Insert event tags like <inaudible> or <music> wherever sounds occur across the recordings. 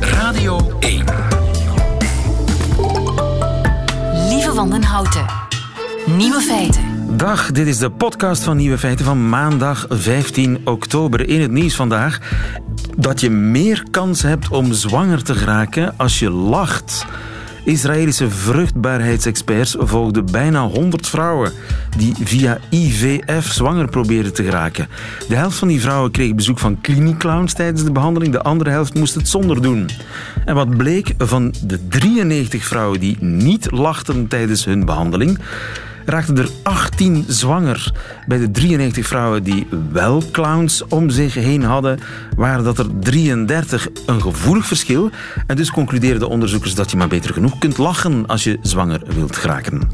Radio 1. Lieve Wandenhouten. Nieuwe feiten. Dag, dit is de podcast van Nieuwe Feiten van maandag 15 oktober. In het nieuws vandaag dat je meer kans hebt om zwanger te geraken als je lacht. Israëlische vruchtbaarheidsexperts volgden bijna 100 vrouwen die via IVF zwanger probeerden te geraken. De helft van die vrouwen kreeg bezoek van kliniekclowns tijdens de behandeling, de andere helft moest het zonder doen. En wat bleek van de 93 vrouwen die niet lachten tijdens hun behandeling, raakten er 18 zwanger. Bij de 93 vrouwen die wel clowns om zich heen hadden, waren dat er 33. Een gevoelig verschil. En dus concludeerden onderzoekers dat je maar beter genoeg kunt lachen als je zwanger wilt geraken.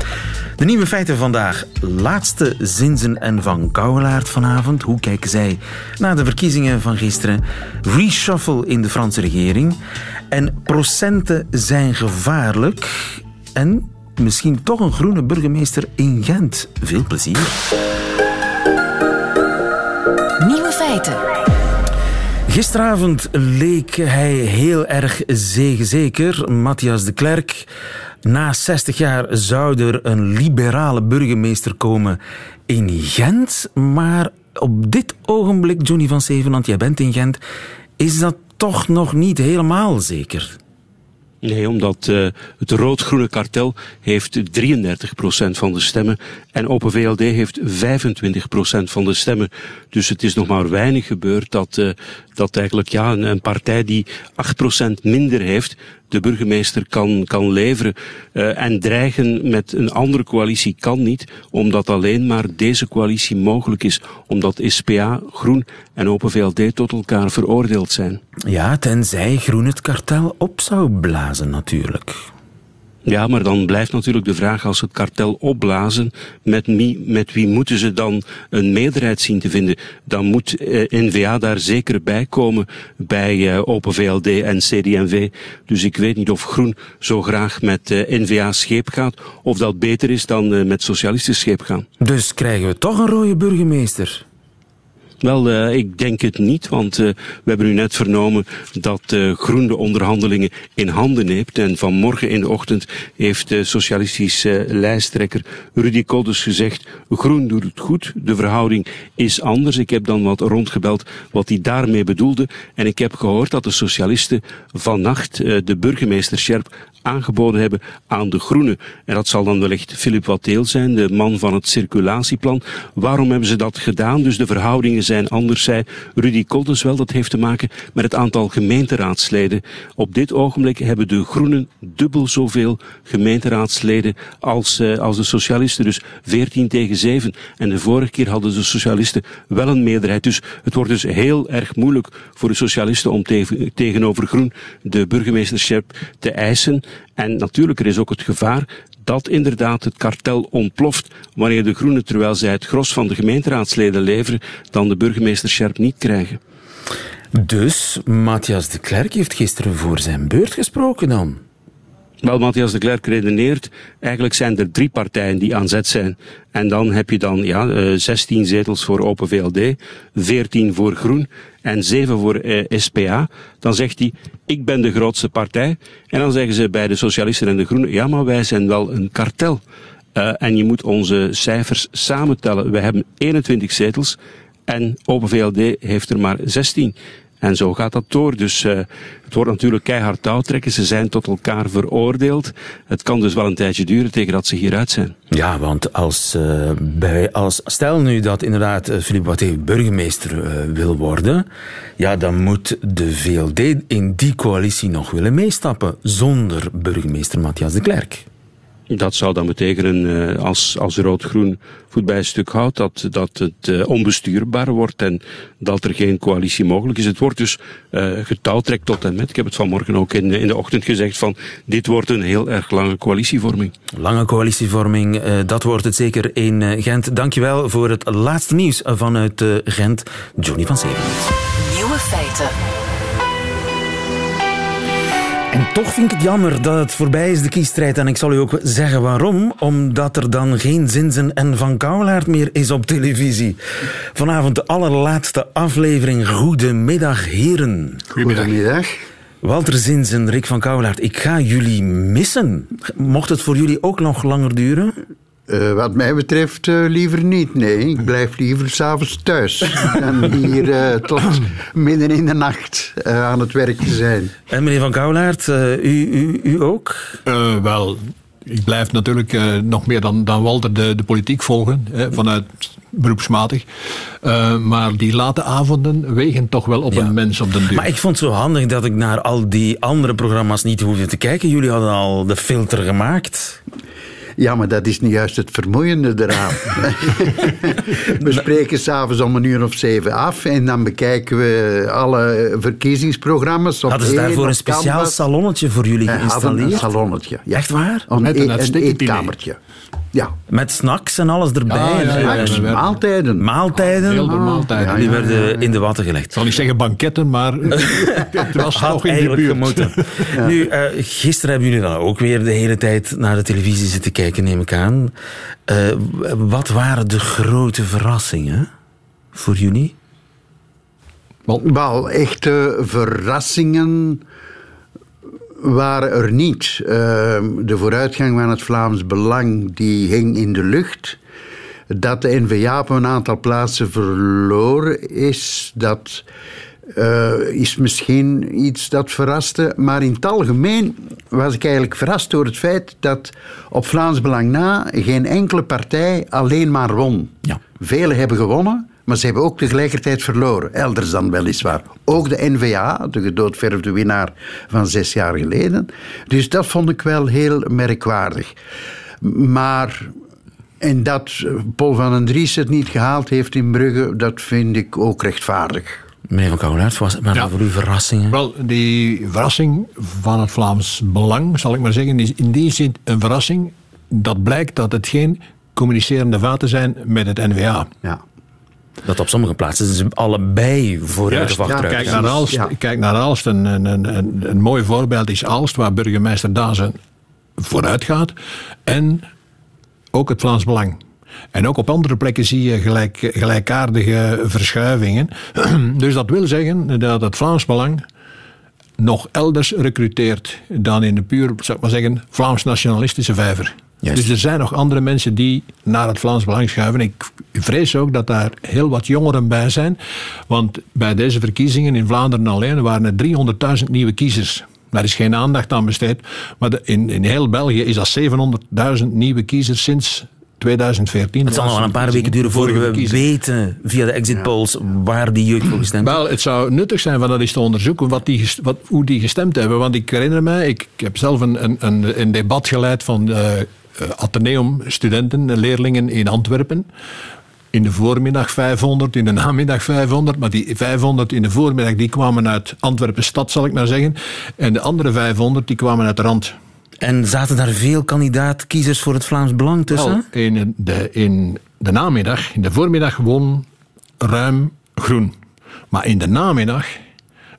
De nieuwe feiten vandaag. Laatste Zinzen en Van Gouwelaert vanavond. Hoe kijken zij naar de verkiezingen van gisteren? Reshuffle in de Franse regering. En procenten zijn gevaarlijk. En misschien toch een groene burgemeester in Gent. Veel plezier. Nieuwe feiten. Gisteravond leek hij heel erg zegenzeker. Matthias de Klerk. Na 60 jaar zou er een liberale burgemeester komen in Gent. Maar op dit ogenblik, Johnny van Zevenand, jij bent in Gent, is dat toch nog niet helemaal zeker. Nee, omdat uh, het rood-groene kartel heeft 33% van de stemmen en Open VLD heeft 25% van de stemmen. Dus het is nog maar weinig gebeurd dat, uh, dat eigenlijk ja, een, partij die 8% minder heeft, de burgemeester kan, kan leveren. Uh, en dreigen met een andere coalitie kan niet, omdat alleen maar deze coalitie mogelijk is. Omdat SPA, Groen en Open VLD tot elkaar veroordeeld zijn. Ja, tenzij Groen het kartel op zou blazen natuurlijk. Ja, maar dan blijft natuurlijk de vraag als het kartel opblazen, met wie, met wie moeten ze dan een meerderheid zien te vinden? Dan moet eh, N-VA daar zeker bij komen bij eh, Open VLD en CD&V. Dus ik weet niet of Groen zo graag met eh, N-VA scheep gaat, of dat beter is dan eh, met socialisten scheep gaan. Dus krijgen we toch een rode burgemeester? Wel, uh, ik denk het niet, want uh, we hebben nu net vernomen dat uh, Groen de onderhandelingen in handen neemt. En vanmorgen in de ochtend heeft de socialistische lijsttrekker Rudy Kolders gezegd, Groen doet het goed, de verhouding is anders. Ik heb dan wat rondgebeld wat hij daarmee bedoelde. En ik heb gehoord dat de socialisten vannacht de burgemeester Scherp aangeboden hebben aan de Groenen. En dat zal dan wellicht Philip Watteel zijn, de man van het circulatieplan. Waarom hebben ze dat gedaan? Dus de verhoudingen zijn anders, zei Rudy Koldens wel. Dat heeft te maken met het aantal gemeenteraadsleden. Op dit ogenblik hebben de Groenen dubbel zoveel gemeenteraadsleden als, uh, als de socialisten. Dus 14 tegen 7. En de vorige keer hadden de socialisten wel een meerderheid. Dus het wordt dus heel erg moeilijk voor de socialisten om te tegenover Groen de burgemeesterschap te eisen. En natuurlijk, er is ook het gevaar dat inderdaad het kartel ontploft wanneer de Groenen, terwijl zij het gros van de gemeenteraadsleden leveren, dan de burgemeester Scherp niet krijgen. Dus Matthias de Klerk heeft gisteren voor zijn beurt gesproken dan? Wel, Matthias de Klerk redeneert, eigenlijk zijn er drie partijen die aan zet zijn. En dan heb je dan ja, uh, 16 zetels voor Open VLD, 14 voor Groen en 7 voor uh, SPA. Dan zegt hij, ik ben de grootste partij. En dan zeggen ze bij de Socialisten en de Groenen, ja, maar wij zijn wel een kartel. Uh, en je moet onze cijfers samentellen. We hebben 21 zetels en Open VLD heeft er maar 16. En zo gaat dat door. Dus uh, het wordt natuurlijk keihard touwtrekken. Ze zijn tot elkaar veroordeeld. Het kan dus wel een tijdje duren tegen dat ze hieruit zijn. Ja, want als, uh, bij, als stel nu dat inderdaad uh, Philippe Watté burgemeester wil worden, ja, dan moet de VLD in die coalitie nog willen meestappen zonder burgemeester Matthias de Klerk. Dat zou dan betekenen, als, als rood-groen voet bij een stuk houdt, dat, dat het uh, onbestuurbaar wordt en dat er geen coalitie mogelijk is. Het wordt dus uh, getouwtrekt tot en met. Ik heb het vanmorgen ook in, in de ochtend gezegd van dit wordt een heel erg lange coalitievorming. Lange coalitievorming, uh, dat wordt het zeker in Gent. Dankjewel voor het laatste nieuws vanuit Gent. Johnny van Zevenhout. Nieuwe feiten. En toch vind ik het jammer dat het voorbij is, de kiesstrijd. En ik zal u ook zeggen waarom. Omdat er dan geen Zinzen en Van Kouwelaert meer is op televisie. Vanavond de allerlaatste aflevering. Goedemiddag, heren. Goedemiddag. Walter Zins en Rick van Kouwelaert, ik ga jullie missen. Mocht het voor jullie ook nog langer duren? Uh, wat mij betreft uh, liever niet, nee. Ik blijf liever s'avonds thuis <laughs> dan hier uh, tot midden in de nacht aan het werk te zijn. En meneer Van Kouwelaert, u, u, u ook? wel, ik blijf natuurlijk uh, nog meer dan, dan Walter de, de politiek volgen, hè, vanuit beroepsmatig. Uh, maar die late avonden wegen toch wel op een mens op de duur. Maar ik vond het zo handig dat ik naar al die andere programma's niet hoefde te kijken. Jullie hadden al de filter gemaakt. Ja, maar dat is niet juist het vermoeiende eraan. <laughs> we spreken s'avonds om een uur of zeven af en dan bekijken we alle verkiezingsprogramma's. Hadden ze daarvoor een speciaal salonnetje voor jullie geïnstalleerd? een salonnetje, ja. Echt waar? Een, Met een, een eetkamertje. Ja. Met snacks en alles erbij. Ja, ja, ja, maaltijden. Maaltijden. Heel maaltijden. Die werden in de watten gelegd. Ik zal niet zeggen banketten, maar <laughs> het was nog in de buurt. <laughs> Nu, uh, gisteren hebben jullie dan ook weer de hele tijd naar de televisie zitten kijken, neem ik aan. Uh, wat waren de grote verrassingen voor jullie? Wel, echte verrassingen waren er niet. Ehm, de vooruitgang van het Vlaams Belang die hing in de lucht. Dat de N-VA op een aantal plaatsen verloren is, dat uh, is misschien iets dat verraste. Maar in het algemeen was ik eigenlijk verrast door het feit dat op Vlaams Belang na geen enkele partij alleen maar won. Ja. Velen hebben gewonnen, maar ze hebben ook tegelijkertijd verloren. Elders dan weliswaar. Ook de NVA, de gedoodverfde winnaar van zes jaar geleden. Dus dat vond ik wel heel merkwaardig. Maar en dat Paul van den Dries het niet gehaald heeft in Brugge, dat vind ik ook rechtvaardig. Meneer Van Kouwelaert, was maar ja. voor u verrassingen? Wel, die verrassing van het Vlaams Belang, zal ik maar zeggen, is in die zin een verrassing dat blijkt dat het geen communicerende vaten zijn met het NVA. Ja. Dat op sommige plaatsen ze allebei vooruit of achteruit. kijk, naar Aalst, ja. kijk naar Aalst. Een, een, een, een, mooi voorbeeld is Aalst, waar burgemeester Dazen vooruit gaat. En ook het Vlaams Belang. En ook op andere plekken zie je gelijk, gelijkaardige verschuivingen. <clears throat> dus dat wil zeggen dat het Vlaams Belang nog elders recruteert dan in de puur, zou ik maar zeggen, Vlaams-nationalistische vijver. Dus er zijn nog andere mensen die naar het Vlaams Belang schuiven. Ik vrees ook dat daar heel wat jongeren bij zijn. Want bij deze verkiezingen in Vlaanderen alleen waren er 300.000 nieuwe kiezers. Daar is geen aandacht aan besteed. Maar in, in heel België is dat 700.000 nieuwe kiezers sinds 2014. Het zal nog wel een paar weken duren voor we weten via de exit polls waar die jeugd voor gestemd heeft. Wel, het zou nuttig zijn van dat eens te onderzoeken wat die, wat, hoe die gestemd hebben. Want ik herinner mij, ik, ik heb zelf een, een, een debat geleid van uh, Atheneum-studenten, leerlingen in Antwerpen. In de voormiddag 500, in de namiddag 500. Maar die 500 in de voormiddag die kwamen uit Antwerpen stad, zal ik maar zeggen. En de andere 500 die kwamen uit de rand. En zaten daar veel kandidaat-kiezers voor het Vlaams Belang tussen? Wel, in, de, in de namiddag, in de voormiddag won ruim groen. Maar in de namiddag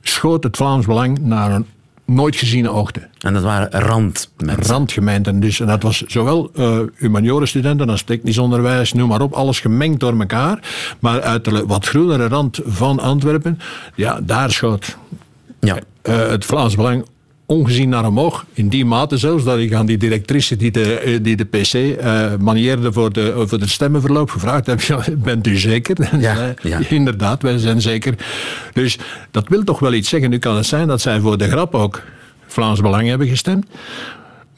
schoot het Vlaams Belang naar een nooit geziene hoogte. En dat waren randgemeenten? Randgemeenten. Dus, en dat was zowel uh, humaniorenstudenten als technisch onderwijs, noem maar op, alles gemengd door elkaar. Maar uit de wat groenere rand van Antwerpen, ja, daar schoot ja. Uh, het Vlaams Belang ongezien naar omhoog. In die mate zelfs dat ik aan die directrice die de, eh, die de PC uh, manieerde voor de, voor de stemmenverloop gevraagd heb: <laughs> Bent u zeker? <laughs> Ja, ja. Inderdaad, wij zijn zeker. Dus dat wil toch wel iets zeggen. Nu kan het zijn dat zij voor de grap ook Vlaams Belang hebben gestemd.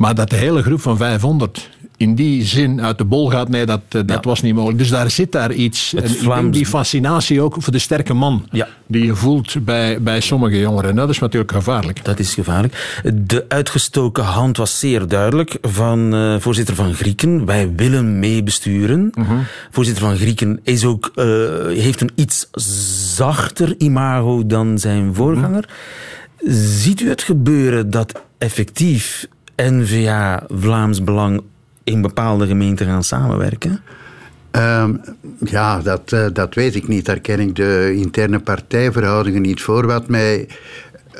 Maar dat de hele groep van 500 in die zin uit de bol gaat, nee, dat, eh, dat was niet mogelijk. Dus daar zit daar iets. En die fascinatie ook voor de sterke man ja. die je voelt bij, bij sommige jongeren. En dat is natuurlijk gevaarlijk. Dat is gevaarlijk. De uitgestoken hand was zeer duidelijk van uh, voorzitter van Grieken. Wij willen meebesturen. Uh Voorzitter van Grieken is ook, uh, heeft een iets zachter imago dan zijn voorganger. Mhm. Ziet u het gebeuren dat effectief NVA Vlaams Belang in bepaalde gemeenten gaan samenwerken? Um, ja, dat, uh, dat weet ik niet. Daar ken ik de interne partijverhoudingen niet voor. Wat mij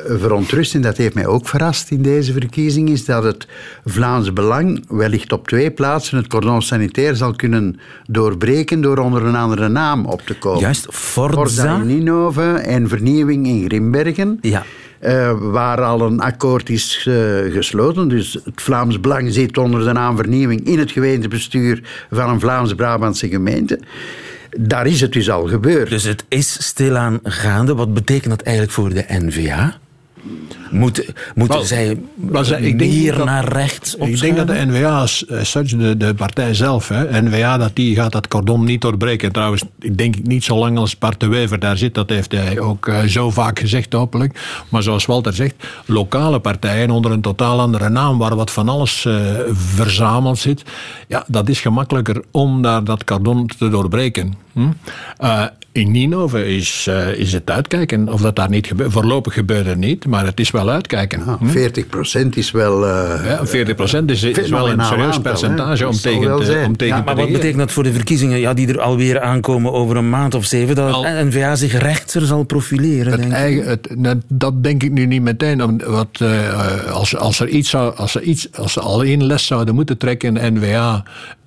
verontrustend, dat heeft mij ook verrast in deze verkiezing, is dat het Vlaams Belang wellicht op twee plaatsen het cordon sanitair zal kunnen doorbreken door onder een andere naam op te komen. Juist, Forza. Forza in Ninove en Vernieuwing in Grimbergen. Ja. Eh, waar al een akkoord is eh, gesloten. Dus het Vlaams Belang zit onder de naam Vernieuwing in het gemeentebestuur van een Vlaams-Brabantse gemeente. Daar is het dus al gebeurd. Dus het is stilaan gaande. Wat betekent dat eigenlijk voor de NVA? Moeten, moeten zij zij- ik denk meer dat- naar rechts Ik denk dat de N-VA, als eh, such, de, de partij zelf, hè, N-VA, dat die gaat dat cordon niet doorbreken. Trouwens, ik denk niet zo lang als Bart de Wever daar zit. Dat heeft hij ook eh, zo vaak gezegd, hopelijk. Maar zoals Walter zegt, lokale partijen onder een totaal andere naam, waar wat van alles eh, verzameld zit. Ja, dat is gemakkelijker om daar dat cordon te doorbreken. Hm? In Ninove is, is het uitkijken of dat daar niet gebeurt. Voorlopig gebeurt er niet, maar het is wel uitkijken. Ah, 40% is wel. eh, Ja, 40% is, is wel een serieus percentage om tegen te, om tegen Ja, te Maar wat betekent dat voor de verkiezingen ja, die er alweer aankomen over een maand of zeven? Dat Al- het NVA zich rechter zal profileren, denk ik. eigen, het, nou, dat denk ik nu niet meteen. Om- Wat, eh, als, als, er iets zou, als, er iets, als ze al één les zouden moeten trekken, N-VA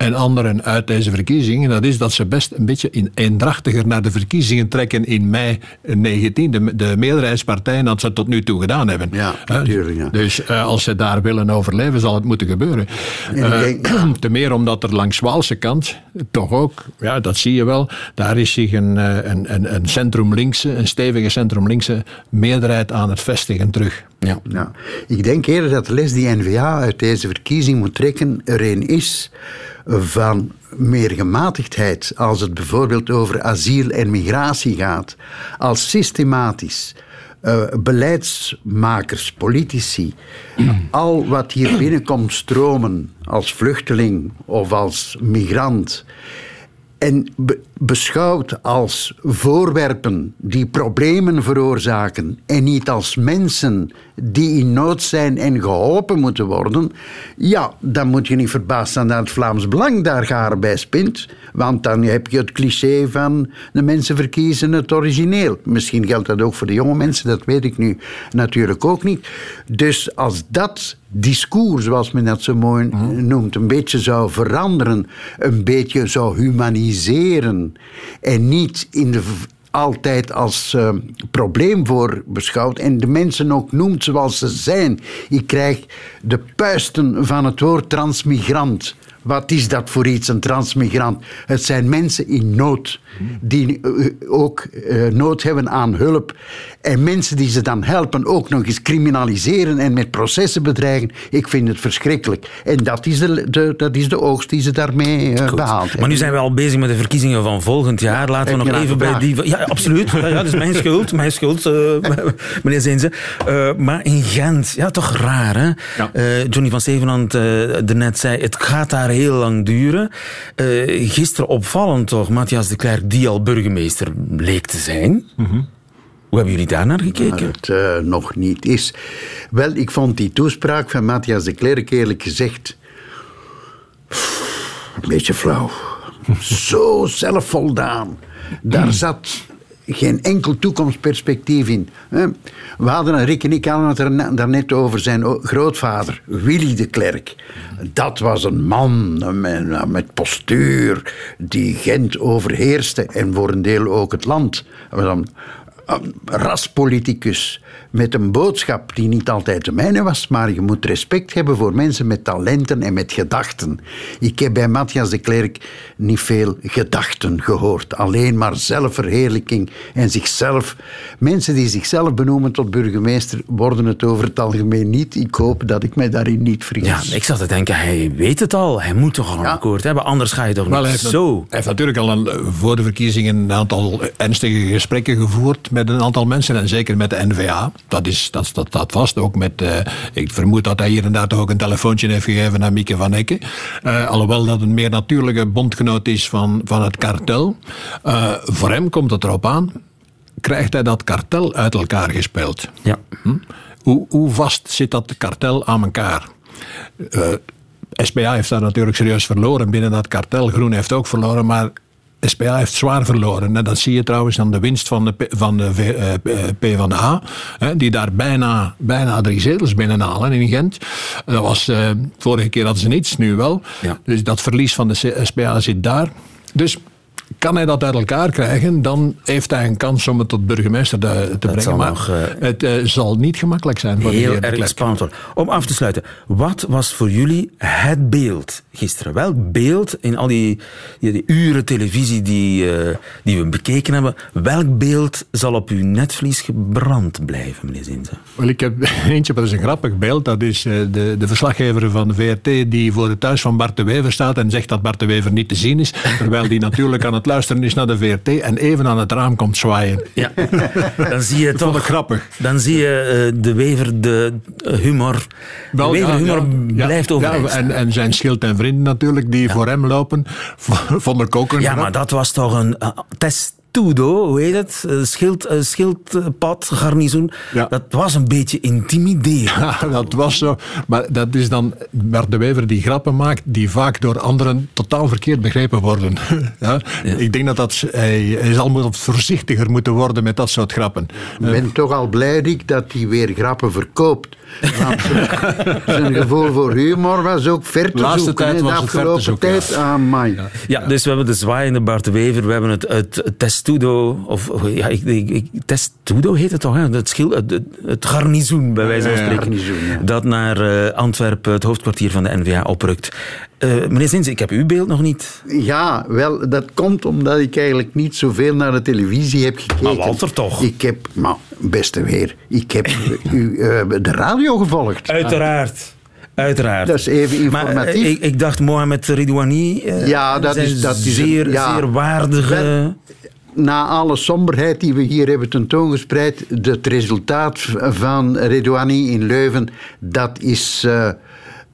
en anderen uit deze verkiezingen, dat is dat ze best een beetje in, eendrachtiger naar de verkiezingen trekken in mei 19. De, de meerderheidspartijen dat ze tot nu toe gedaan hebben. Ja, Hè? natuurlijk, ja. Dus eh, als ze daar willen overleven, zal het moeten gebeuren. Denk- <clears throat> te meer omdat er langs Waalse kant toch ook, ja, dat zie je wel, daar is zich een, eh, een, een, een centrum-linkse, een stevige centrum-linkse meerderheid aan het vestigen terug. Ja. Ja. Ik denk eerder dat de les die N-VA uit deze verkiezing moet trekken er een is van meer gematigdheid als het bijvoorbeeld over asiel en migratie gaat. Als systematisch eh, beleidsmakers, politici, al wat hier binnenkomt stromen als vluchteling of als migrant en be- beschouwd als voorwerpen die problemen veroorzaken en niet als mensen die in nood zijn en geholpen moeten worden, ja, dan moet je niet verbaasd zijn dat het Vlaams Belang daar garen bij spint, want dan heb je het cliché van de mensen verkiezen het origineel. Misschien geldt dat ook voor de jonge mensen, dat weet ik nu natuurlijk ook niet. Dus als dat discours, zoals men dat zo mooi noemt, een beetje zou veranderen, een beetje zou humaniseren en niet in de altijd als eh, probleem voor beschouwd en de mensen ook noemt zoals ze zijn. Ik krijg de puisten van het woord transmigrant. Wat is dat voor iets, een transmigrant? Het zijn mensen in nood, die eh, ook eh, nood hebben aan hulp. En mensen die ze dan helpen ook nog eens criminaliseren en met processen bedreigen. Ik vind het verschrikkelijk. En dat is de, de, dat is de oogst die ze daarmee eh, Goed. behaald Maar nu zijn we al bezig met de verkiezingen van volgend jaar. Laten we nog even bij die... Ja, absoluut. Ja, ja, dat is mijn <laughs> schuld. Mijn schuld, eh, <laughs> meneer Zinze. Eh, maar in Gent, ja, toch raar, hè? Ja. Eh, Johnny van Zevenand uh, net zei, het gaat daar heel lang duren. Eh, gisteren opvallend toch, Matthias de Klerk, die al burgemeester leek te zijn. Hoe hebben jullie daar naar Maar gekeken? het eh, nog niet is. Wel, ik vond die toespraak van Matthias de Klerk eerlijk gezegd. een beetje flauw. <laughs> Zo zelfvoldaan. Daar zat geen enkel toekomstperspectief in. We hadden, Rick en ik hadden het er daarnet over zijn o- grootvader, Willy de Klerk. Dat was een man met, met postuur die Gent overheerste en voor een deel ook het land. Raspoliticus met een boodschap die niet altijd de mijne was, maar je moet respect hebben voor mensen met talenten en met gedachten. Ik heb bij Matthias de Klerk niet veel gedachten gehoord, alleen maar zelfverheerlijking en zichzelf. Mensen die zichzelf benoemen tot burgemeester worden het over het algemeen niet. Ik hoop dat ik mij daarin niet vergis. Ja, ik zat te denken, hij weet het al. Hij moet toch al een Ja. akkoord hebben, anders ga je toch niet zo... hij heeft natuurlijk al een, voor de verkiezingen een aantal ernstige gesprekken gevoerd met een aantal mensen. En zeker met de NVA. Dat, is, dat, dat, dat vast ook met. eh, ik vermoed dat hij hier en daar toch ook een telefoontje heeft gegeven naar Mieke van Ecke. Eh, alhoewel dat een meer natuurlijke bondgenoot is van, van het kartel. Eh, voor hem komt het erop aan. Krijgt hij dat kartel uit elkaar gespeeld? Ja. Hm? Hoe, hoe vast zit dat kartel aan elkaar? SPA heeft daar natuurlijk serieus verloren binnen dat kartel. Groen heeft ook verloren, maar SPA heeft zwaar verloren. En dat zie je trouwens aan de winst van de, P- van de eh, P van de A. Hè, die daar bijna, bijna drie zetels binnenhalen in Gent. Dat was, eh, vorige keer hadden ze niets, nu wel. Ja. Dus dat verlies van de SPA zit daar. Dus kan hij dat uit elkaar krijgen, dan heeft hij een kans om het tot burgemeester te, te brengen. maar nog, eh, het eh, zal niet gemakkelijk zijn voor de Heel de erg Klerk. spannend. Om af te sluiten, wat was voor jullie het beeld gisteren? Welk beeld in al die, die, die uren televisie die, eh, die we bekeken hebben, welk beeld zal op uw netvlies gebrand blijven, meneer Zinze? Wel, ik heb <laughs> eentje, dat is een grappig beeld. Dat is de, de verslaggever van de VRT die voor het thuis van Bart de Wever staat en zegt dat Bart de Wever niet te zien is. Terwijl die natuurlijk aan het luisteren is naar de VRT en even aan het raam komt zwaaien. Ja, <laughs> dan zie je toch... grappig. Dan zie je eh, de wever, de eh, humor. Wel, de wever humor ja, blijft ja, overeind ja, en, en zijn schild en vrienden natuurlijk, die voor hem lopen, vond ik ook een Ja, grap. maar dat was toch een uh, testudo, hoe heet het? Eh, Schild, eh, schildpad, garnizoen. Ja. Dat was een beetje intimiderend. <laughs> Ja, dat was zo. Maar dat is dan Bart de Wever die grappen maakt, die vaak door anderen totaal verkeerd begrepen worden. <laughs> Ja? Ik denk dat, dat hij, hij zal voorzichtiger moeten worden met dat soort grappen. Ik ben toch al blij, Rick, dat hij weer grappen verkoopt. Want <laughs> zijn- gevoel voor humor was ook ver te Laatste zoeken. tijd was de het ver te afgelopen zoeken, ja. tijd, ah, my. Ja, dus we hebben de zwaaiende Bart de Wever, we hebben het, het, het testudo, of ja, ik, testudo heet het toch, hè? Het, schil, het, het- het garnizoen, bij wijze van Ja, ja, spreken, ja. dat naar eh, Antwerpen, het hoofdkwartier van de NVA, oprukt. Eh, meneer Zins, ik heb uw beeld nog niet. Ja, wel, dat komt omdat ik eigenlijk niet zoveel naar de televisie heb gekeken. Maar Walter toch? Ik heb, maar beste weer, ik heb <laughs> u, eh, de radio gevolgd. Uiteraard. Uiteraard. Dat is even Maar informatief. eh, ik, ik dacht Mohamed Ridouani. Ja, dat is- dat is een- zeer, ja. zeer waardige. Na alle somberheid die we hier hebben tentoongespreid, het resultaat van Redouani in Leuven, dat is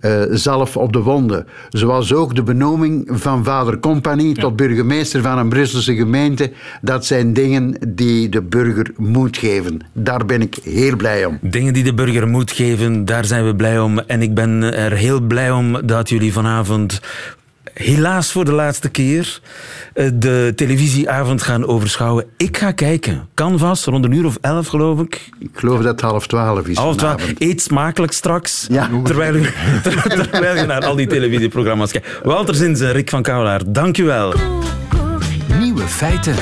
eh, zalf op de wonden. Zoals ook de benoeming van vader Compagnie tot burgemeester van een Brusselse gemeente. Dat zijn dingen die de burger moet geven. Daar ben ik heel blij om. Dingen die de burger moet geven, daar zijn we blij om. En ik ben er heel blij om dat jullie vanavond, helaas voor de laatste keer, eh, de televisieavond gaan overschouwen. Ik ga kijken. Canvas, rond een uur of elf geloof ik. Ik geloof dat het half twaalf is Half twaalf. Eet smakelijk straks. Ja. Terwijl, u, <laughs> ter- terwijl je naar al die televisieprogramma's kijkt. Walter Zinze, Rick van Kouwelaar, dank u wel. Nieuwe feiten.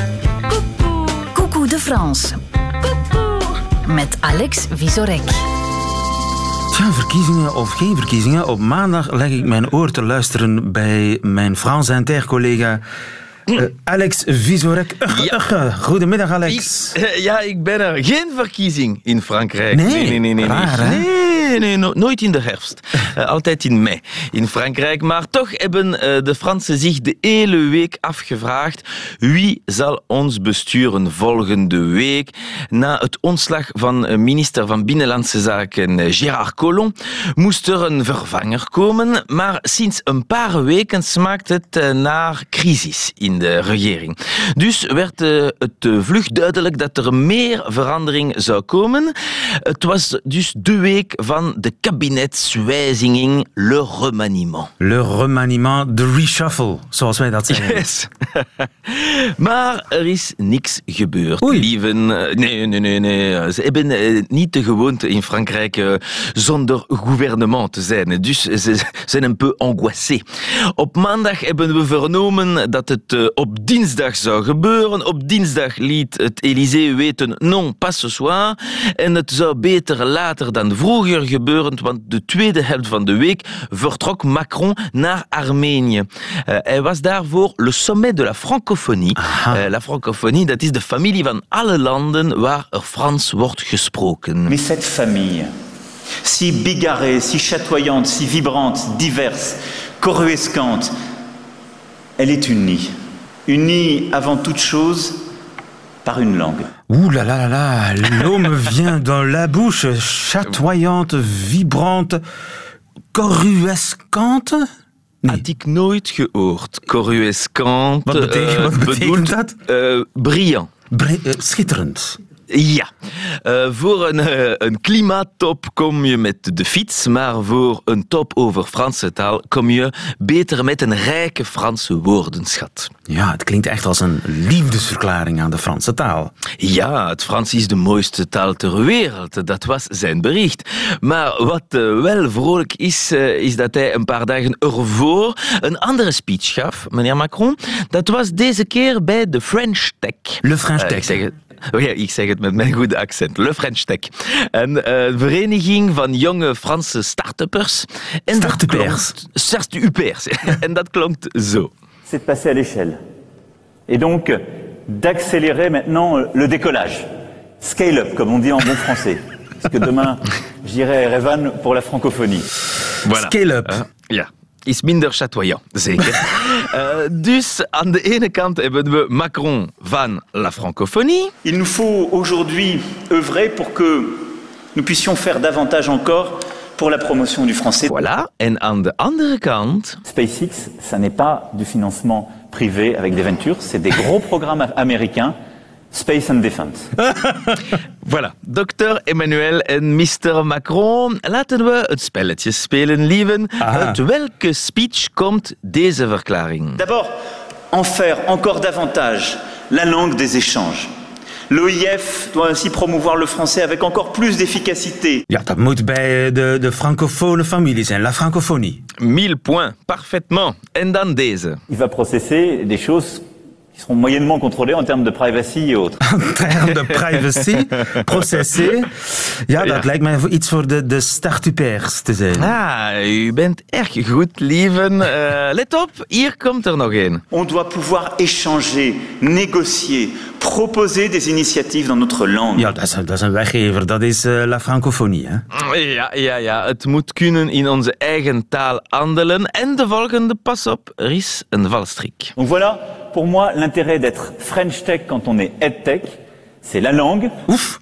Coucou de France. Met Alex Visorek. Tja, verkiezingen of geen verkiezingen. Op maandag leg ik mijn oor te luisteren bij mijn France Inter-collega eh, Alex Visorek. Goedemiddag, Alex. Ik- eh, ja, ik ben er. Geen verkiezing in Frankrijk. Nee? nee, nee, nee. nee. Raar? Nee, nee, no- nooit in de herfst. <laughs> Eh, altijd in mei in Frankrijk. Maar toch hebben eh, de Fransen zich de hele week afgevraagd wie zal ons besturen volgende week. Na het ontslag van eh, minister van Binnenlandse Zaken Gérard Collomb moest er een vervanger komen. Maar sinds een paar weken smaakt het naar crisis in de regering. Dus werd het vlug duidelijk dat er meer verandering zou komen. Het was dus de week van de kabinetswijziging, le remaniement. Le remaniement, de reshuffle, zoals wij dat zeggen. Yes. <laughs> maar er is niks gebeurd. Oei. Lieven, eh, nee, nee, nee, nee. Ze hebben eh, niet de gewoonte in Frankrijk eh, zonder gouvernement te zijn. Dus ze zijn een peu angoissés. Op maandag hebben we vernomen dat het op dinsdag zou gebeuren. Op dinsdag liet het Élysée weten, non, pas ce soir. En het zou beter later dan vroeger gebeuren, want de tweede helft van de week vertrok Macron naar Armenië. Eh, hij was daarvoor le sommet de la francophonie. Eh, la francophonie, dat is de familie van alle landen waar er Frans wordt gesproken. Mais cette famille, si bigarrée, si chatoyante, si vibrante, diverse, coruscante, elle est unie. Unie avant toute chose par une langue. Ouh là là là là, l'eau me <laughs> vient dans la bouche, chatoyante, vibrante, coruscante. Nee. Ik nooit gehoord. Coruscant. Wat betekent- wat betekent dat? brillant. Bre- eh, schitterend. Ja, uh, voor een, uh, een, klimaattop kom je met de fiets, maar voor een top over Franse taal kom je beter met een rijke Franse woordenschat. Ja, het klinkt echt als een liefdesverklaring aan de Franse taal. Ja, het Frans is de mooiste taal ter wereld, dat was zijn bericht. Maar wat uh, wel vrolijk is, is dat hij een paar dagen ervoor een andere speech gaf, meneer Macron. Dat was deze keer bij de French Tech. Le French Tech. Oh ja, ik zeg het met mijn goede accent. Le French Tech. Een uh, vereniging van jonge Franse start-uppers. Start-uppers. Start-uppers. en dat klonk <laughs> zo. C'est de passer à l'échelle. Et donc, d'accélérer maintenant le décollage. Scale up, comme on dit en bon français. Parce que demain, j'irai à Erevan pour la francophonie. Voilà. Scale up. Uh, ja. is minder chatoyant, zeker. <laughs> uh, dus aan de ene kant hebben we Macron van la francophonie. Il nous faut aujourd'hui œuvrer pour que nous puissions faire davantage encore pour la promotion du français. Voilà. En aan de andere kant... SpaceX, ça n'est pas du financement privé avec des ventures, c'est des gros programmes américains Space and Defense. <laughs> voilà, dokter Emmanuel en Mr. Macron. Laten we het spelletje spelen, lieven. Uit welke speech komt deze verklaring? D'abord, en faire encore davantage la langue des échanges. L'OIF doit ainsi promouvoir le français avec encore plus d'efficacité. Ja, dat moet bij de, de francofone familie zijn, la francophonie. 1000 points, parfaitement. En dan deze. Il va processer des choses qui seront moyennement contrôlés en termes de privacy et autres. <laughs> En termen de privacy, <laughs> processé. Ja, dat ja. lijkt mij iets voor de, de startupers te zijn. Ah, u bent erg goed, lieven. Uh, let op, hier komt er nog een. On doit pouvoir échanger, négocier, proposer des initiatives dans notre langue. Ja, dat is, dat is een weggever. Dat is uh, la francophonie, hè? Ja, ja, ja. Het moet kunnen in onze eigen taal handelen. En de volgende, pas op, er is een valstrik. Donc voilà, pour moi, l'intérêt d'être French Tech quand on est EdTech, c'est la langue. Oef.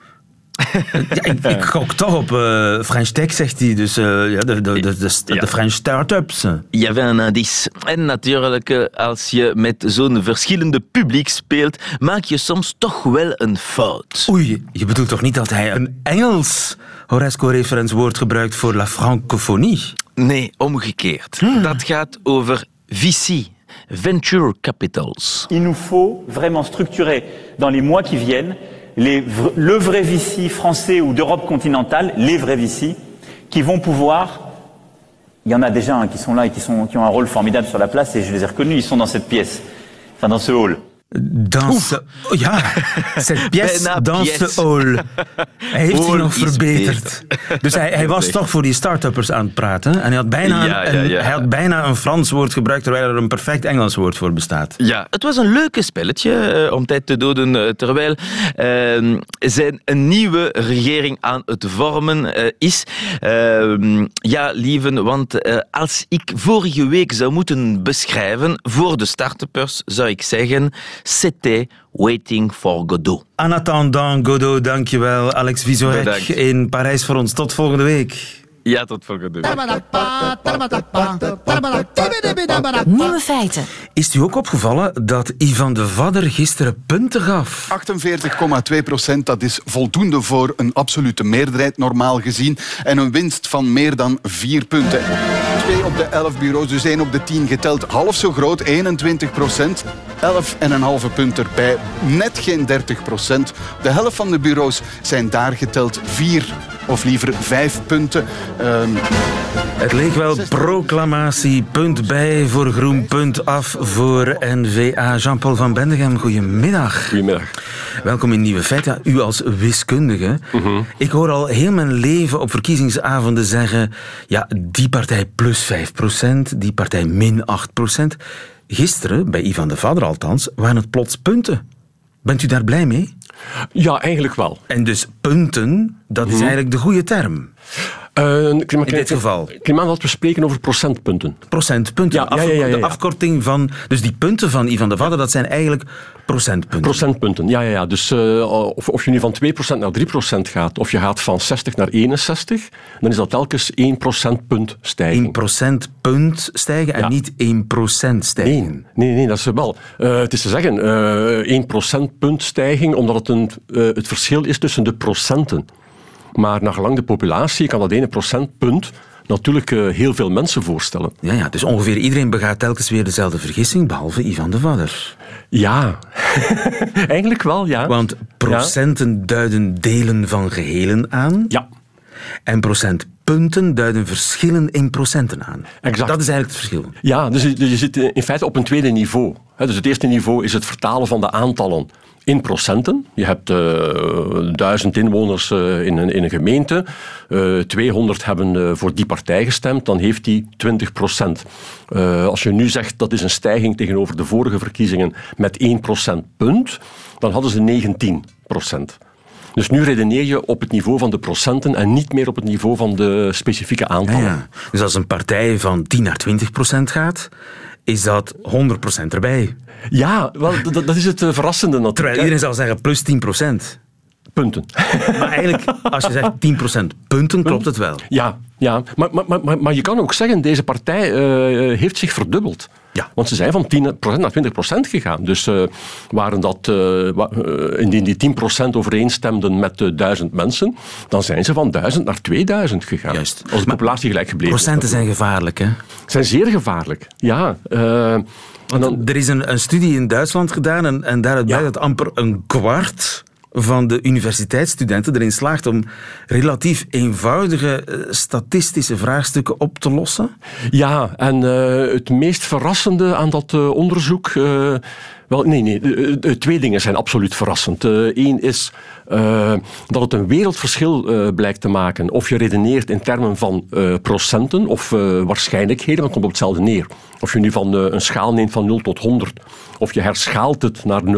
ja, <laughs> ik, ik gok toch op uh, French Tech, zegt hij. Dus uh, ja, de, de, de, de, ja. French startups. Il y avait un indice. En natuurlijk, als je met zo'n verschillende publiek speelt, maak je soms toch wel een fout. Oei, je bedoelt toch niet dat hij een Engels Horesco-referenswoord gebruikt voor la francophonie? Nee, omgekeerd. Hmm. Dat gaat over visie. Venture capitals. Il nous faut vraiment structurer dans les mois qui viennent les, le vrai VC français ou d'Europe continentale, les vrais VC, qui vont pouvoir. Il y en a déjà hein, qui sont là et qui, sont, qui ont un rôle formidable sur la place, et je les ai reconnus, ils sont dans cette pièce, enfin dans ce hall. Dans ce, ja, cette <laughs> pièce, dans ce hall. Hij heeft nog verbeterd. Beter. Dus hij, hij was toch voor die start-uppers aan het praten. En hij had, bijna ja, ja, ja. Een, hij had bijna een Frans woord gebruikt, terwijl er een perfect Engels woord voor bestaat. Ja, het was een leuke spelletje uh, om tijd te doden, uh, terwijl uh, zijn een nieuwe regering aan het vormen uh, is. ja, lieven, want als ik vorige week zou moeten beschrijven voor de start-uppers, zou ik zeggen... C'était Waiting for Godot. En attendant Godot, dankjewel. Alex Vizorek in Parijs voor ons. Tot volgende week. Ja, tot volgende week. Nieuwe feiten. Is het u ook opgevallen dat Ivan de Vadder gisteren punten gaf? 48,2 procent, dat is voldoende voor een absolute meerderheid normaal gezien. En een winst van meer dan 4 punten. Twee op de 11 bureaus, dus één op de 10 geteld. Half zo groot, 21 procent. 11,5 punten erbij, net geen 30 procent. De helft van de bureaus zijn daar geteld 4 of liever 5 punten. Um, het leek wel proclamatie, punt bij voor groen, punt af voor NVA. Jean-Paul van Bendegem, goedemiddag. Goedemiddag. Welkom in Nieuwe Feiten. U als wiskundige. -huh. Ik hoor al heel mijn leven op verkiezingsavonden zeggen... ja, die partij plus 5%, die partij min 8%. Gisteren, bij Ivan de Vader althans, waren het plots punten. Bent u daar blij mee? Ja, eigenlijk wel. En dus punten, dat is -huh. eigenlijk de goede term. Uh, in dit geval? Klimaan had we spreken over procentpunten. Procentpunten. Ja, ja, ja, ja, De afkorting van... Dus die punten van Ivan de Vadder, dat zijn eigenlijk Procentpunten. Procentpunten, ja. ja, ja. Dus uh, of, of je nu van 2% naar 3% gaat, of je gaat van 60 naar 61, dan is dat telkens 1 procentpunt stijgen. 1 procentpunt stijgen en ja. niet 1 procent stijgen? Nee, nee, nee dat is wel. Uh, het is te zeggen, uh, 1 procentpunt stijging, omdat het een, het verschil is tussen de procenten. Maar naar gelang de populatie kan dat ene procentpunt natuurlijk uh, heel veel mensen voorstellen. Ja, ja, dus ongeveer iedereen begaat telkens weer dezelfde vergissing, behalve Ivan de Vadder. Ja, <laughs> eigenlijk wel, ja. Want procenten ja. duiden delen van gehelen aan. Ja. En procentpunten duiden verschillen in procenten aan. Exact. Dat is eigenlijk het verschil. Ja, dus je, dus je zit in feite op een tweede niveau. Dus het eerste niveau is het vertalen van de aantallen in procenten. Je hebt uh, duizend inwoners uh, in, een, in een gemeente. Uh, 200 hebben voor die partij gestemd. Dan heeft die 20 procent. als je nu zegt dat is een stijging tegenover de vorige verkiezingen met 1 procentpunt, dan hadden ze 19 procent. Dus nu redeneer je op het niveau van de procenten en niet meer op het niveau van de specifieke aantallen. Ja, ja. Dus als een partij van 10 naar 20 procent gaat, is dat 100 procent erbij. Ja, wel, dat, dat is het uh, verrassende natuurlijk. Terwijl iedereen zal zeggen plus 10 procent. Punten. Maar eigenlijk, als je zegt 10% punten, klopt het wel. Ja, ja. Maar, maar, maar, maar je kan ook zeggen, deze partij uh, heeft zich verdubbeld. Ja. Want ze zijn van 10% naar 20% gegaan. Dus uh, waren dat, uh, indien die 10% overeenstemden met uh, 1000 mensen, dan zijn ze van 1000 naar 2000 gegaan. Juist. Als de populatie gelijk gebleven Procenten zijn gevaarlijk, hè? Zijn zeer gevaarlijk, ja. Want dan, er is een, een, studie in Duitsland gedaan en, en daaruit blijkt ja. dat amper een kwart van de universiteitsstudenten erin slaagt om relatief eenvoudige statistische vraagstukken op te lossen? Ja, en uh, het meest verrassende aan dat uh, onderzoek. Wel, nee, nee. twee dingen zijn absoluut verrassend. Eén is dat het een wereldverschil blijkt te maken. Of je redeneert in termen van procenten of waarschijnlijkheden, want het komt op hetzelfde neer. Of je nu van een schaal neemt van 0 tot 100, of je herschaalt het naar 0,1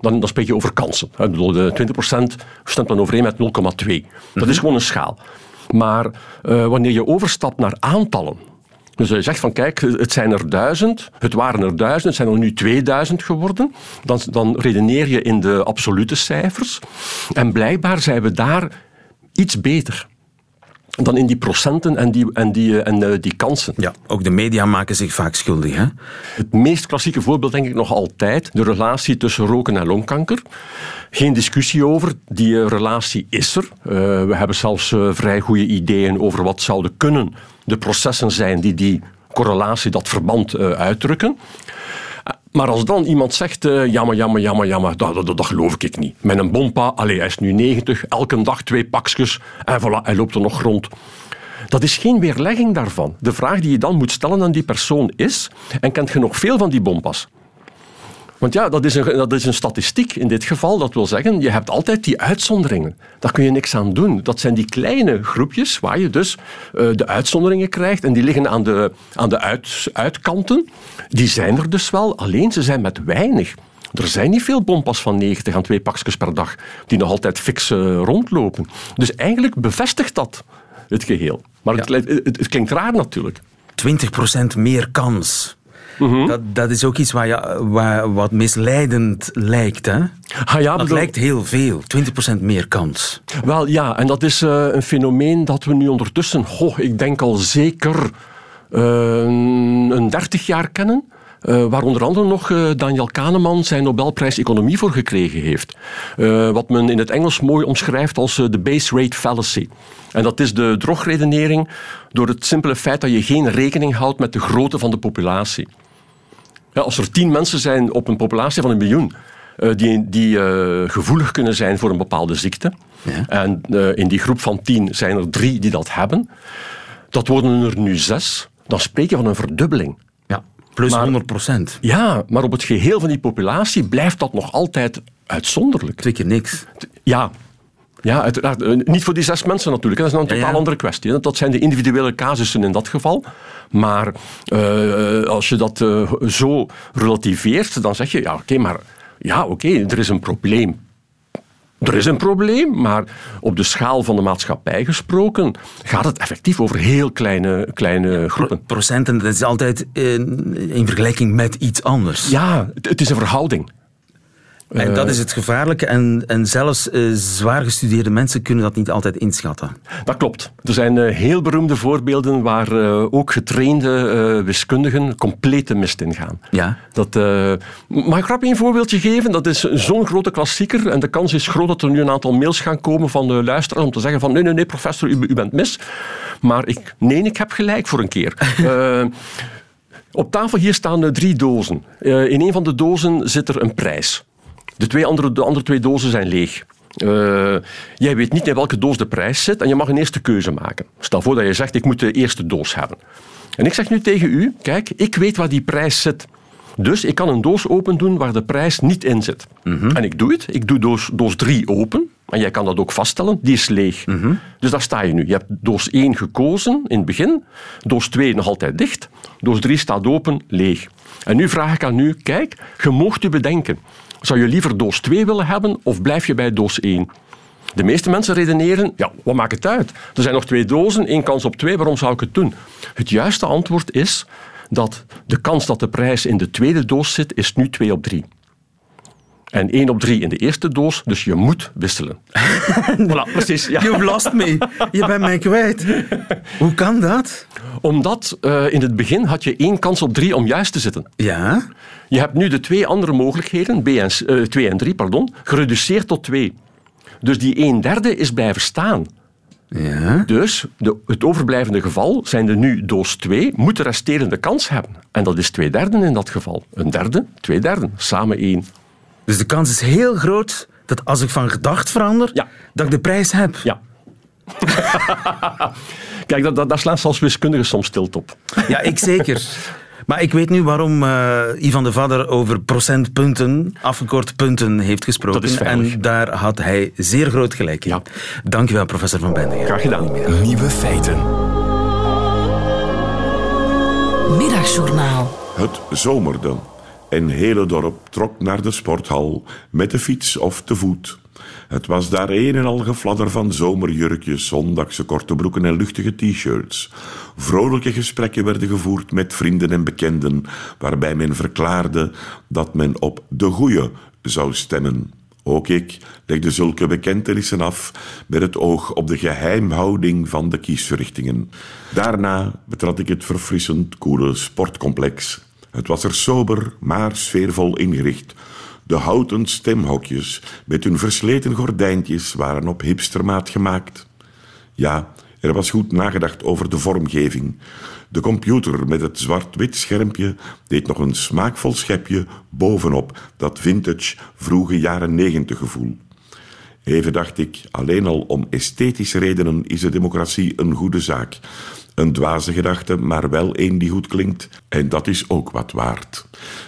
dan, dan spreek je over kansen. De 20% stemt dan overeen met 0,2. Dat is Mhm. gewoon een schaal. Maar uh, wanneer je overstapt naar aantallen, dus je zegt van kijk, het zijn er duizend, het waren er duizend, het zijn er nu 2000 geworden. Dan, dan redeneer je in de absolute cijfers. En blijkbaar zijn we daar iets beter dan in die procenten en die, en die, en uh, die kansen. Ja, ook de media maken zich vaak schuldig. Hè? Het meest klassieke voorbeeld denk ik nog altijd de relatie tussen roken en longkanker. Geen discussie over, die uh, relatie is er. Uh, we hebben zelfs vrij goede ideeën over wat zouden kunnen de processen zijn die die correlatie, dat verband uitdrukken. Maar als dan iemand zegt, uh, jammer, jammer, jammer, jammer, dat, dat, dat, geloof ik niet. Met een bompa, allee, hij is nu 90, elke dag twee pakjes en voilà, hij loopt er nog rond. Dat is geen weerlegging daarvan. De vraag die je dan moet stellen aan die persoon is, en kent je nog veel van die bompas? Want ja, dat is, een, dat is een statistiek in dit geval. Dat wil zeggen, je hebt altijd die uitzonderingen. Daar kun je niks aan doen. Dat zijn die kleine groepjes waar je dus uh, de uitzonderingen krijgt. En die liggen aan de, aan de uit, uitkanten. Die zijn er dus wel, alleen ze zijn met weinig. Er zijn niet veel bompas van 90 aan twee pakjes per dag die nog altijd fix uh, rondlopen. Dus eigenlijk bevestigt dat het geheel. Maar ja. het, het, het klinkt raar natuurlijk. 20% meer kans. Mm -hmm. dat, dat, is ook iets waar je, waar, wat misleidend lijkt. Hè? Ah, ja, dat bedoel... lijkt heel veel. 20% meer kans. Wel ja, en dat is uh, een fenomeen dat we nu ondertussen, goh, ik denk al zeker uh, een 30 jaar kennen. Uh, waar onder andere nog uh, Daniel Kahneman zijn Nobelprijs Economie voor gekregen heeft. Uh, wat men in het Engels mooi omschrijft als de base rate fallacy. En dat is de drogredenering door het simpele feit dat je geen rekening houdt met de grootte van de populatie. Ja, als er tien mensen zijn op een populatie van een miljoen die, die gevoelig kunnen zijn voor een bepaalde ziekte, ja. en in die groep van tien zijn er drie die dat hebben, dat worden er nu zes, dan spreek je van een verdubbeling. Plus maar, 100 procent. Ja, maar op het geheel van die populatie blijft dat nog altijd uitzonderlijk. Twee keer niks. Ja. Ja, uiteraard. Niet voor die zes mensen natuurlijk. Dat is een totaal ja, ja. andere kwestie. Dat zijn de individuele casussen in dat geval. Maar uh, als je dat uh, zo relativeert, dan zeg je, ja, oké, okay, maar ja, oké, okay, er is een probleem. Er is een probleem, maar op de schaal van de maatschappij gesproken gaat het effectief over heel kleine, kleine groepen. Procenten, dat is altijd in, in vergelijking met iets anders. Ja, het, het is een verhouding. En dat is het gevaarlijke. En, en zelfs uh, zwaar gestudeerde mensen kunnen dat niet altijd inschatten. Dat klopt. Er zijn uh, heel beroemde voorbeelden waar uh, ook getrainde wiskundigen complete mist in gaan. Ja. Dat, mag ik grap een voorbeeldje geven? Dat is zo'n grote klassieker. En de kans is groot dat er nu een aantal mails gaan komen van de luisteraars om te zeggen van nee, nee, nee, professor, u, u bent mis. Maar ik, nee, ik heb gelijk voor een keer. <laughs> op tafel hier staan drie dozen. in een van de dozen zit er een prijs. De, twee andere, de andere twee dozen zijn leeg. Uh, jij weet niet in welke doos de prijs zit en je mag een eerste keuze maken. Stel voor dat je zegt, ik moet de eerste doos hebben. En ik zeg nu tegen u, kijk, ik weet waar die prijs zit. Dus ik kan een doos open doen waar de prijs niet in zit. Mhm. En ik doe het. Ik doe doos, doos 3 open. En jij kan dat ook vaststellen. Die is leeg. Mhm. Dus daar sta je nu. Je hebt doos 1 gekozen in het begin. Doos 2 nog altijd dicht. Doos 3 staat open, leeg. En nu vraag ik aan u, kijk, je moogt u bedenken. Zou je liever doos 2 willen hebben of blijf je bij doos 1? De meeste mensen redeneren, ja, wat maakt het uit? Er zijn nog twee dozen, één kans op twee, waarom zou ik het doen? Het juiste antwoord is dat de kans dat de prijs in de tweede doos zit, is nu 2 op 3. En 1 op 3 in de eerste doos, dus je moet wisselen. <laughs> voilà, precies. Ja. You've lost me. Je bent mij kwijt. Hoe kan dat? Omdat uh, in het begin had je één kans op 3 om juist te zitten. Ja. Je hebt nu de twee andere mogelijkheden, B en, uh, 2 en 3, pardon, gereduceerd tot 2. Dus die 1 derde is blijven staan. Ja. Dus de, het overblijvende geval zijn de nu doos 2, moet de resterende kans hebben. En dat is twee derden in dat geval. Een derde, twee derden, samen één. Dus de kans is heel groot dat als ik van gedacht verander, ja. dat ik de prijs heb. Ja. <laughs> Kijk, dat, dat, daar slaan zelfs wiskundigen soms stilt op. Ja, ik zeker. Maar ik weet nu waarom uh, Ivan de Vader over procentpunten, afgekort punten, heeft gesproken. Dat is en daar had hij zeer groot gelijk in. Ja. Dankjewel, professor Van Bendingen. Graag gedaan. Nieuwe feiten. Middagjournaal. Het zomerde. En hele dorp trok naar de sporthal met de fiets of te voet. Het was daar een en al gefladder van zomerjurkjes, zondagse korte broeken en luchtige t-shirts. Vrolijke gesprekken werden gevoerd met vrienden en bekenden, waarbij men verklaarde dat men op de goeie zou stemmen. Ook ik legde zulke bekentenissen af met het oog op de geheimhouding van de kiesverrichtingen. Daarna betrad ik het verfrissend koele sportcomplex. Het was er sober, maar sfeervol ingericht. De houten stemhokjes met hun versleten gordijntjes waren op hipstermaat gemaakt. Ja, er was goed nagedacht over de vormgeving. De computer met het zwart-wit schermpje deed nog een smaakvol schepje bovenop dat vintage, vroege jaren negentig gevoel. Even dacht ik, alleen al om esthetische redenen is de democratie een goede zaak. Een dwaze gedachte, maar wel een die goed klinkt. En dat is ook wat waard.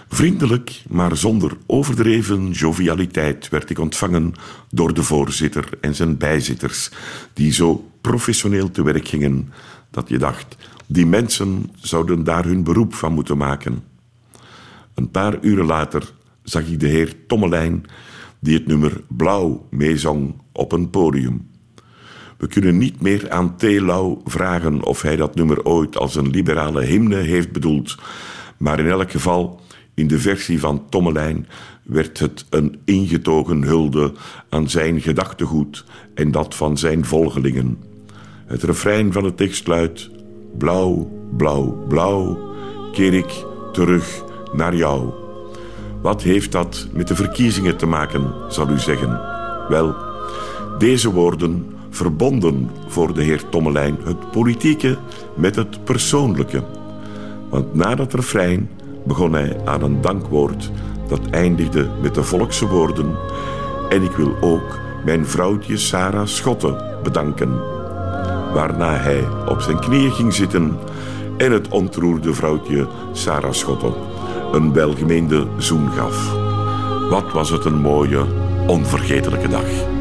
Vriendelijk, maar zonder overdreven jovialiteit werd ik ontvangen door de voorzitter en zijn bijzitters, die zo professioneel te werk gingen dat je dacht, die mensen zouden daar hun beroep van moeten maken. Een paar uren later zag ik de heer Tommelijn, die het nummer Blauw meezong op een podium. We kunnen niet meer aan Telau vragen of hij dat nummer ooit als een liberale hymne heeft bedoeld. Maar in elk geval, in de versie van Tommelijn werd het een ingetogen hulde aan zijn gedachtegoed en dat van zijn volgelingen. Het refrein van de tekst luidt: Blauw, blauw, blauw, keer ik terug naar jou. Wat heeft dat met de verkiezingen te maken, zal u zeggen? Wel, deze woorden verbonden voor de heer Tommelijn het politieke met het persoonlijke. Want na dat refrein begon hij aan een dankwoord dat eindigde met de volkse woorden: En ik wil ook mijn vrouwtje Sarah Schotten bedanken. Waarna hij op zijn knieën ging zitten en het ontroerde vrouwtje Sarah Schotten een welgemeende zoen gaf. Wat was het een mooie, onvergetelijke dag.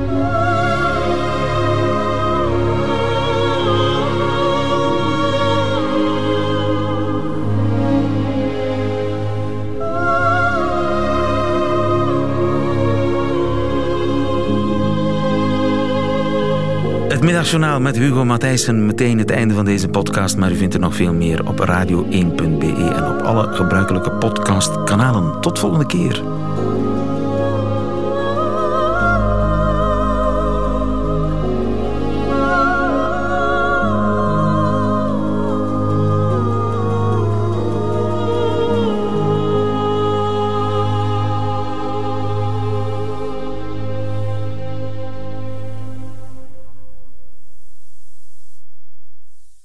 Middagjournaal met Hugo Matthijssen. Meteen het einde van deze podcast, maar u vindt er nog veel meer op radio1.be en op alle gebruikelijke podcastkanalen. Tot volgende keer.